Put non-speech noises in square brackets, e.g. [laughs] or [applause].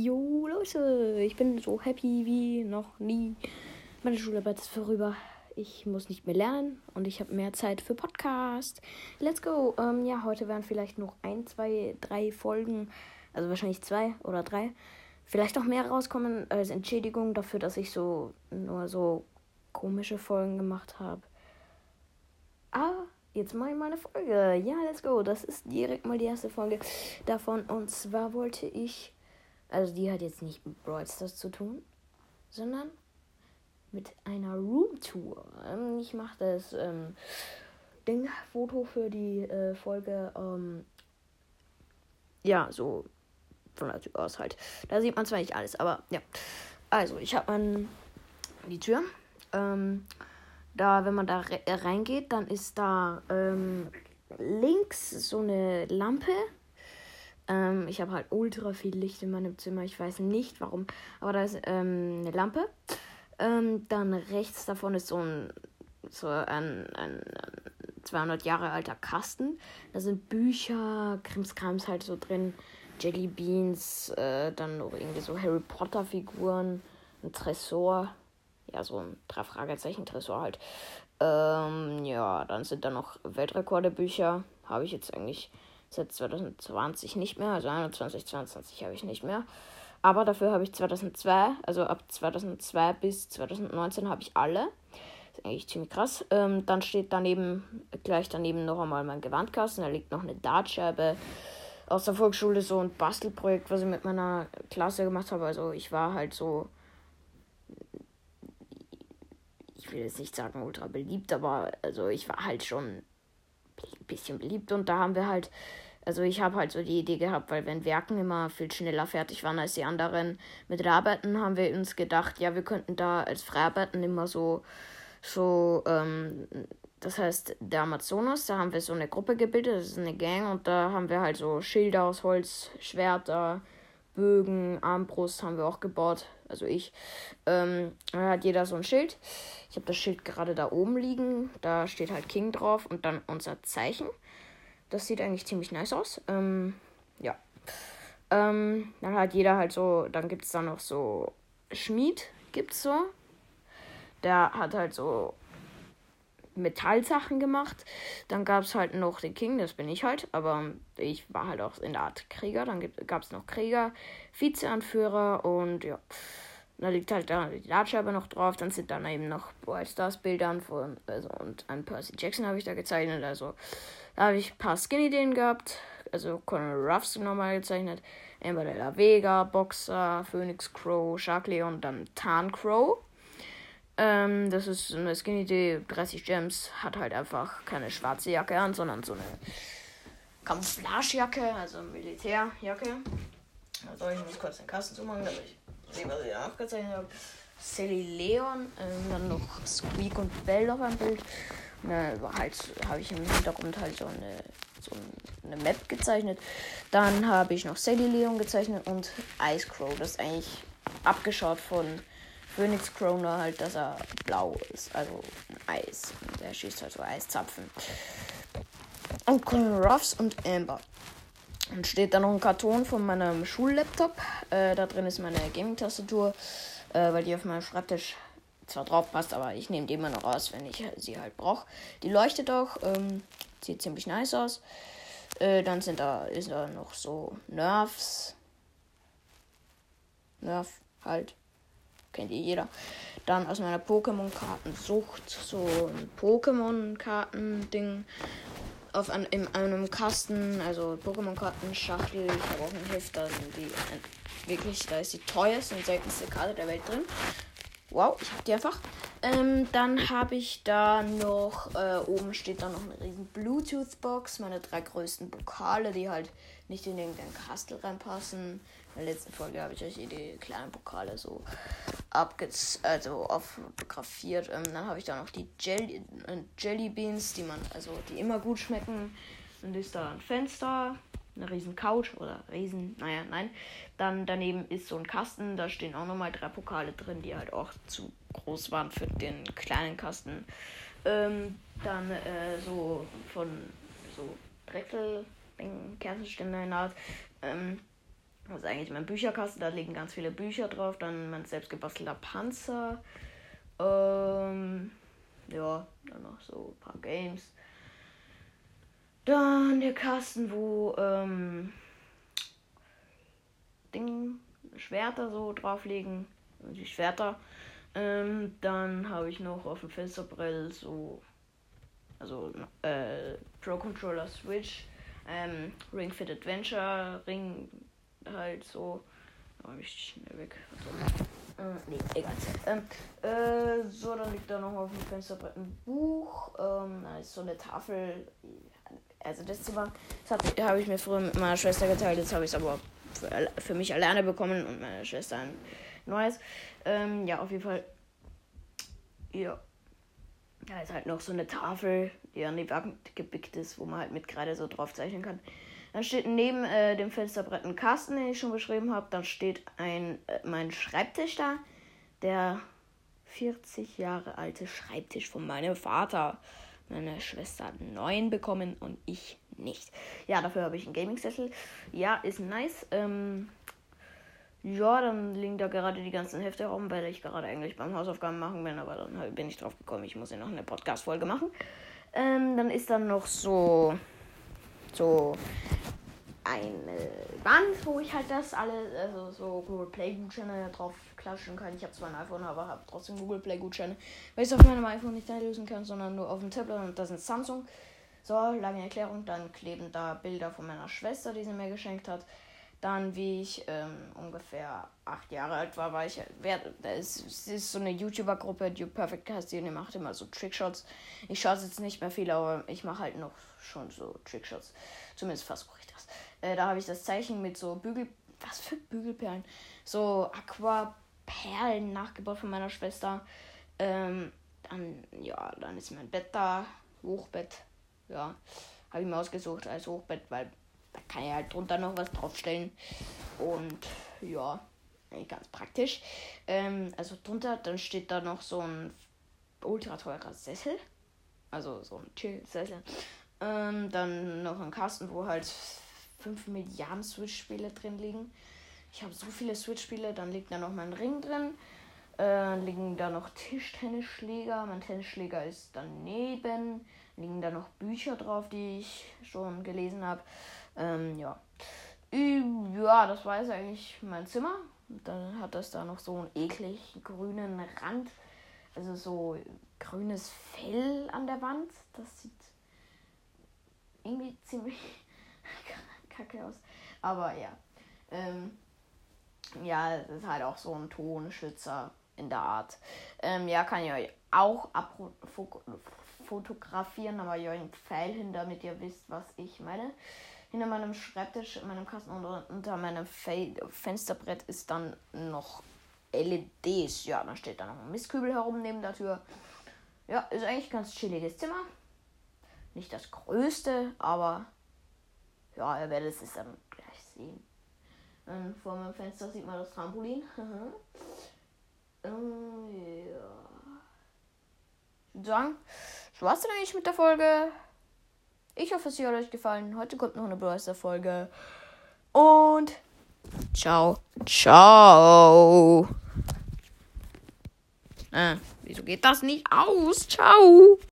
Jo, Leute, ich bin so happy wie noch nie. Meine Schularbeit ist vorüber. Ich muss nicht mehr lernen und ich habe mehr Zeit für Podcast. Let's go. Ähm, ja, heute werden vielleicht noch ein, zwei, drei Folgen, also wahrscheinlich zwei oder drei, vielleicht noch mehr rauskommen als Entschädigung dafür, dass ich so nur so komische Folgen gemacht habe. Ah, jetzt mal meine Folge. Ja, let's go. Das ist direkt mal die erste Folge davon. Und zwar wollte ich also die hat jetzt nicht mit Brawl Stars zu tun, sondern mit einer Roomtour. Ähm, ich mache das ähm, Ding-Foto für die äh, Folge. Ähm, ja, so von der Tür aus halt. Da sieht man zwar nicht alles, aber ja. Also, ich habe die Tür. Ähm, da, wenn man da re reingeht, dann ist da ähm, links so eine Lampe ähm, ich habe halt ultra viel Licht in meinem Zimmer. Ich weiß nicht warum. Aber da ist ähm, eine Lampe. Ähm, dann rechts davon ist so ein, so ein, ein, ein 200 Jahre alter Kasten. Da sind Bücher, Krimskrams halt so drin. Jelly Beans, äh, dann noch irgendwie so Harry Potter Figuren, ein Tresor. Ja, so ein drei Fragezeichen Tresor halt. Ähm, ja, dann sind da noch Weltrekorde-Bücher. Habe ich jetzt eigentlich seit 2020 nicht mehr, also 21, 22 habe ich nicht mehr. Aber dafür habe ich 2002, also ab 2002 bis 2019 habe ich alle. Das ist eigentlich ziemlich krass. Ähm, dann steht daneben, gleich daneben noch einmal mein Gewandkasten. Da liegt noch eine Dartscheibe aus der Volksschule, so ein Bastelprojekt, was ich mit meiner Klasse gemacht habe. Also ich war halt so, ich will jetzt nicht sagen ultra beliebt, aber also ich war halt schon bisschen beliebt. Und da haben wir halt, also ich habe halt so die Idee gehabt, weil wenn Werken immer viel schneller fertig waren als die anderen mit Arbeiten, haben wir uns gedacht, ja, wir könnten da als Freiarbeiten immer so, so, ähm, das heißt, der Amazonas, da haben wir so eine Gruppe gebildet, das ist eine Gang und da haben wir halt so Schilder aus Holz, Schwerter, Bögen, Armbrust haben wir auch gebaut. Also ich. Ähm, da hat jeder so ein Schild. Ich habe das Schild gerade da oben liegen. Da steht halt King drauf und dann unser Zeichen. Das sieht eigentlich ziemlich nice aus. Ähm, ja. Ähm, dann hat jeder halt so, dann gibt es da noch so Schmied, gibt's so. Der hat halt so Metallsachen gemacht. Dann gab es halt noch den King, das bin ich halt, aber ich war halt auch in der Art Krieger. Dann gab es noch Krieger, Vizeanführer und ja. Da liegt halt da die Dartscheibe noch drauf. Dann sind dann eben noch Brawl Stars Bildern von, also und ein Percy Jackson habe ich da gezeichnet. Also da habe ich ein paar Skinny-Ideen gehabt. Also Colonel Ruffs nochmal gezeichnet. Amber de la Vega, Boxer, Phoenix Crow, Shark Leon, dann Tarn Crow. Ähm, das ist eine Skinny Idee, 30 Gems, hat halt einfach keine schwarze Jacke an, sondern so eine Camouflagejacke, also Militärjacke. Also ich muss kurz den Kasten zumachen, damit ich sehe, was ich da aufgezeichnet habe. Sally Leon, ähm, dann noch Squeak und Bell auf einem Bild. Ne, halt habe ich im Hintergrund halt so eine, so eine Map gezeichnet. Dann habe ich noch Sally Leon gezeichnet und Ice Crow. Das ist eigentlich abgeschaut von Phoenix Kroner halt, dass er blau ist. Also Eis. Der schießt halt so Eiszapfen. Und Colonel Ruffs und Amber. Und steht da noch ein Karton von meinem Schullaptop. Äh, da drin ist meine Gaming-Tastatur, äh, weil die auf meinem Schreibtisch zwar drauf passt, aber ich nehme die immer noch raus, wenn ich sie halt brauche. Die leuchtet auch, ähm, sieht ziemlich nice aus. Äh, dann sind da, ist da noch so Nerfs. Nerf halt kennt ihr jeder. Dann aus meiner Pokémon-Kartensucht so ein Pokémon-Karten-Ding auf an, in einem Kasten, also Pokémon-Karten-Schachtel. Ich habe auch ein Heft, die äh, wirklich, da ist die teuerste und seltenste Karte der Welt drin. Wow, ich hab die einfach. Ähm, dann habe ich da noch, äh, oben steht da noch eine riesen Bluetooth-Box, meine drei größten Pokale, die halt nicht in irgendein Kastel reinpassen. In der letzten Folge habe ich euch die kleinen Pokale so abgez also fotografiert. Ähm, dann habe ich da noch die Jelly, äh, Jelly Beans, die man, also die immer gut schmecken. Dann ist da ein Fenster, eine riesen Couch oder riesen, naja, nein. Dann daneben ist so ein Kasten, da stehen auch nochmal drei Pokale drin, die halt auch zu groß waren für den kleinen Kasten. Ähm, dann äh, so von so Drechsel, Kerzenständer in der Art. Ähm, Das ist eigentlich mein Bücherkasten, da liegen ganz viele Bücher drauf. Dann mein selbstgebastelter Panzer. Ähm, ja, dann noch so ein paar Games. Dann der Kasten, wo ähm, Ding, Schwerter so drauf liegen. Die Schwerter. Ähm, dann habe ich noch auf dem Fensterbrett so, also äh, Pro Controller Switch, ähm, Ring Fit Adventure, Ring halt so. Oh, ich schnell weg. Also, äh, nee, egal. Ähm, äh, so, dann liegt da noch auf dem Fensterbrett ein Buch. Ähm, da ist so eine Tafel. Also das Zimmer, das habe ich mir früher mit meiner Schwester geteilt. Jetzt habe ich es aber für, für, mich alleine bekommen und meine Schwester ein neues. Ähm, ja, auf jeden Fall. Ja. Da ist halt noch so eine Tafel, die an die Wand gebickt ist, wo man halt mit Kreide so drauf zeichnen kann. Dann steht neben äh, dem Fensterbrett ein Kasten, den ich schon beschrieben habe. Dann steht ein, äh, mein Schreibtisch da. Der 40 Jahre alte Schreibtisch von meinem Vater. Meine Schwester hat neuen bekommen und ich nicht. Ja, dafür habe ich einen Gaming-Sessel. Ja, ist nice. Ähm, ja, dann liegen da gerade die ganzen Hefte rum, weil ich gerade eigentlich beim Hausaufgaben machen bin, aber dann bin ich drauf gekommen, ich muss ja noch eine Podcast-Folge machen. Ähm, dann ist dann noch so so eine Wand, wo ich halt das alles, also so Google Play Gutscheine drauf klatschen kann. Ich habe zwar ein iPhone, aber habe trotzdem Google Play Gutscheine, weil ich es auf meinem iPhone nicht einlösen kann, sondern nur auf dem Tablet und das ist Samsung. So, lange Erklärung. Dann kleben da Bilder von meiner Schwester, die sie mir geschenkt hat. Dann, wie ich ähm, ungefähr acht Jahre alt war, war ich, wer, das ist, ist so eine YouTuber-Gruppe, die Perfect heißt die, macht immer so Trickshots. Ich schaue jetzt nicht mehr viel, aber ich mache halt noch schon so Trickshots. Zumindest mache ich das. Äh, da habe ich das Zeichen mit so Bügel, was für Bügelperlen? So Aquaperlen nachgebaut von meiner Schwester. Ähm, dann, ja, dann ist mein Bett da, Hochbett, ja, habe ich mir ausgesucht als Hochbett, weil kann ich halt drunter noch was draufstellen. Und ja, ganz praktisch. Ähm, also drunter, dann steht da noch so ein ultra teurer Sessel. Also so ein Chill-Sessel. Ähm, dann noch ein Kasten, wo halt 5 Milliarden Switch-Spiele drin liegen. Ich habe so viele Switch-Spiele, dann liegt da noch mein Ring drin. Äh, liegen da noch Tischtennisschläger. Mein Tennisschläger ist daneben. Liegen da noch Bücher drauf, die ich schon gelesen habe. Ähm, ja. Ja, das war jetzt eigentlich mein Zimmer. Dann hat das da noch so einen eklig grünen Rand. Also so grünes Fell an der Wand. Das sieht irgendwie [laughs] ziemlich kacke aus. Aber ja. Ähm, ja, es ist halt auch so ein Tonschützer in der Art. Ähm, ja, kann ich euch auch fotografieren, aber ihr euch einen Pfeil hin, damit ihr wisst, was ich meine. Hinter meinem Schreibtisch, in meinem Kasten und unter meinem Fe Fensterbrett ist dann noch LEDs. Ja, dann steht da noch ein Mistkübel herum neben der Tür. Ja, ist eigentlich ein ganz chilliges Zimmer. Nicht das größte, aber ja, ihr werdet es dann gleich sehen. Und vor meinem Fenster sieht man das Trampolin. [laughs] uh, ja. Ich würde sagen, das war's dann eigentlich mit der Folge. Ich hoffe, es hat euch gefallen. Heute kommt noch eine Browser-Folge. Und ciao, ciao. Äh, wieso geht das nicht aus? Ciao.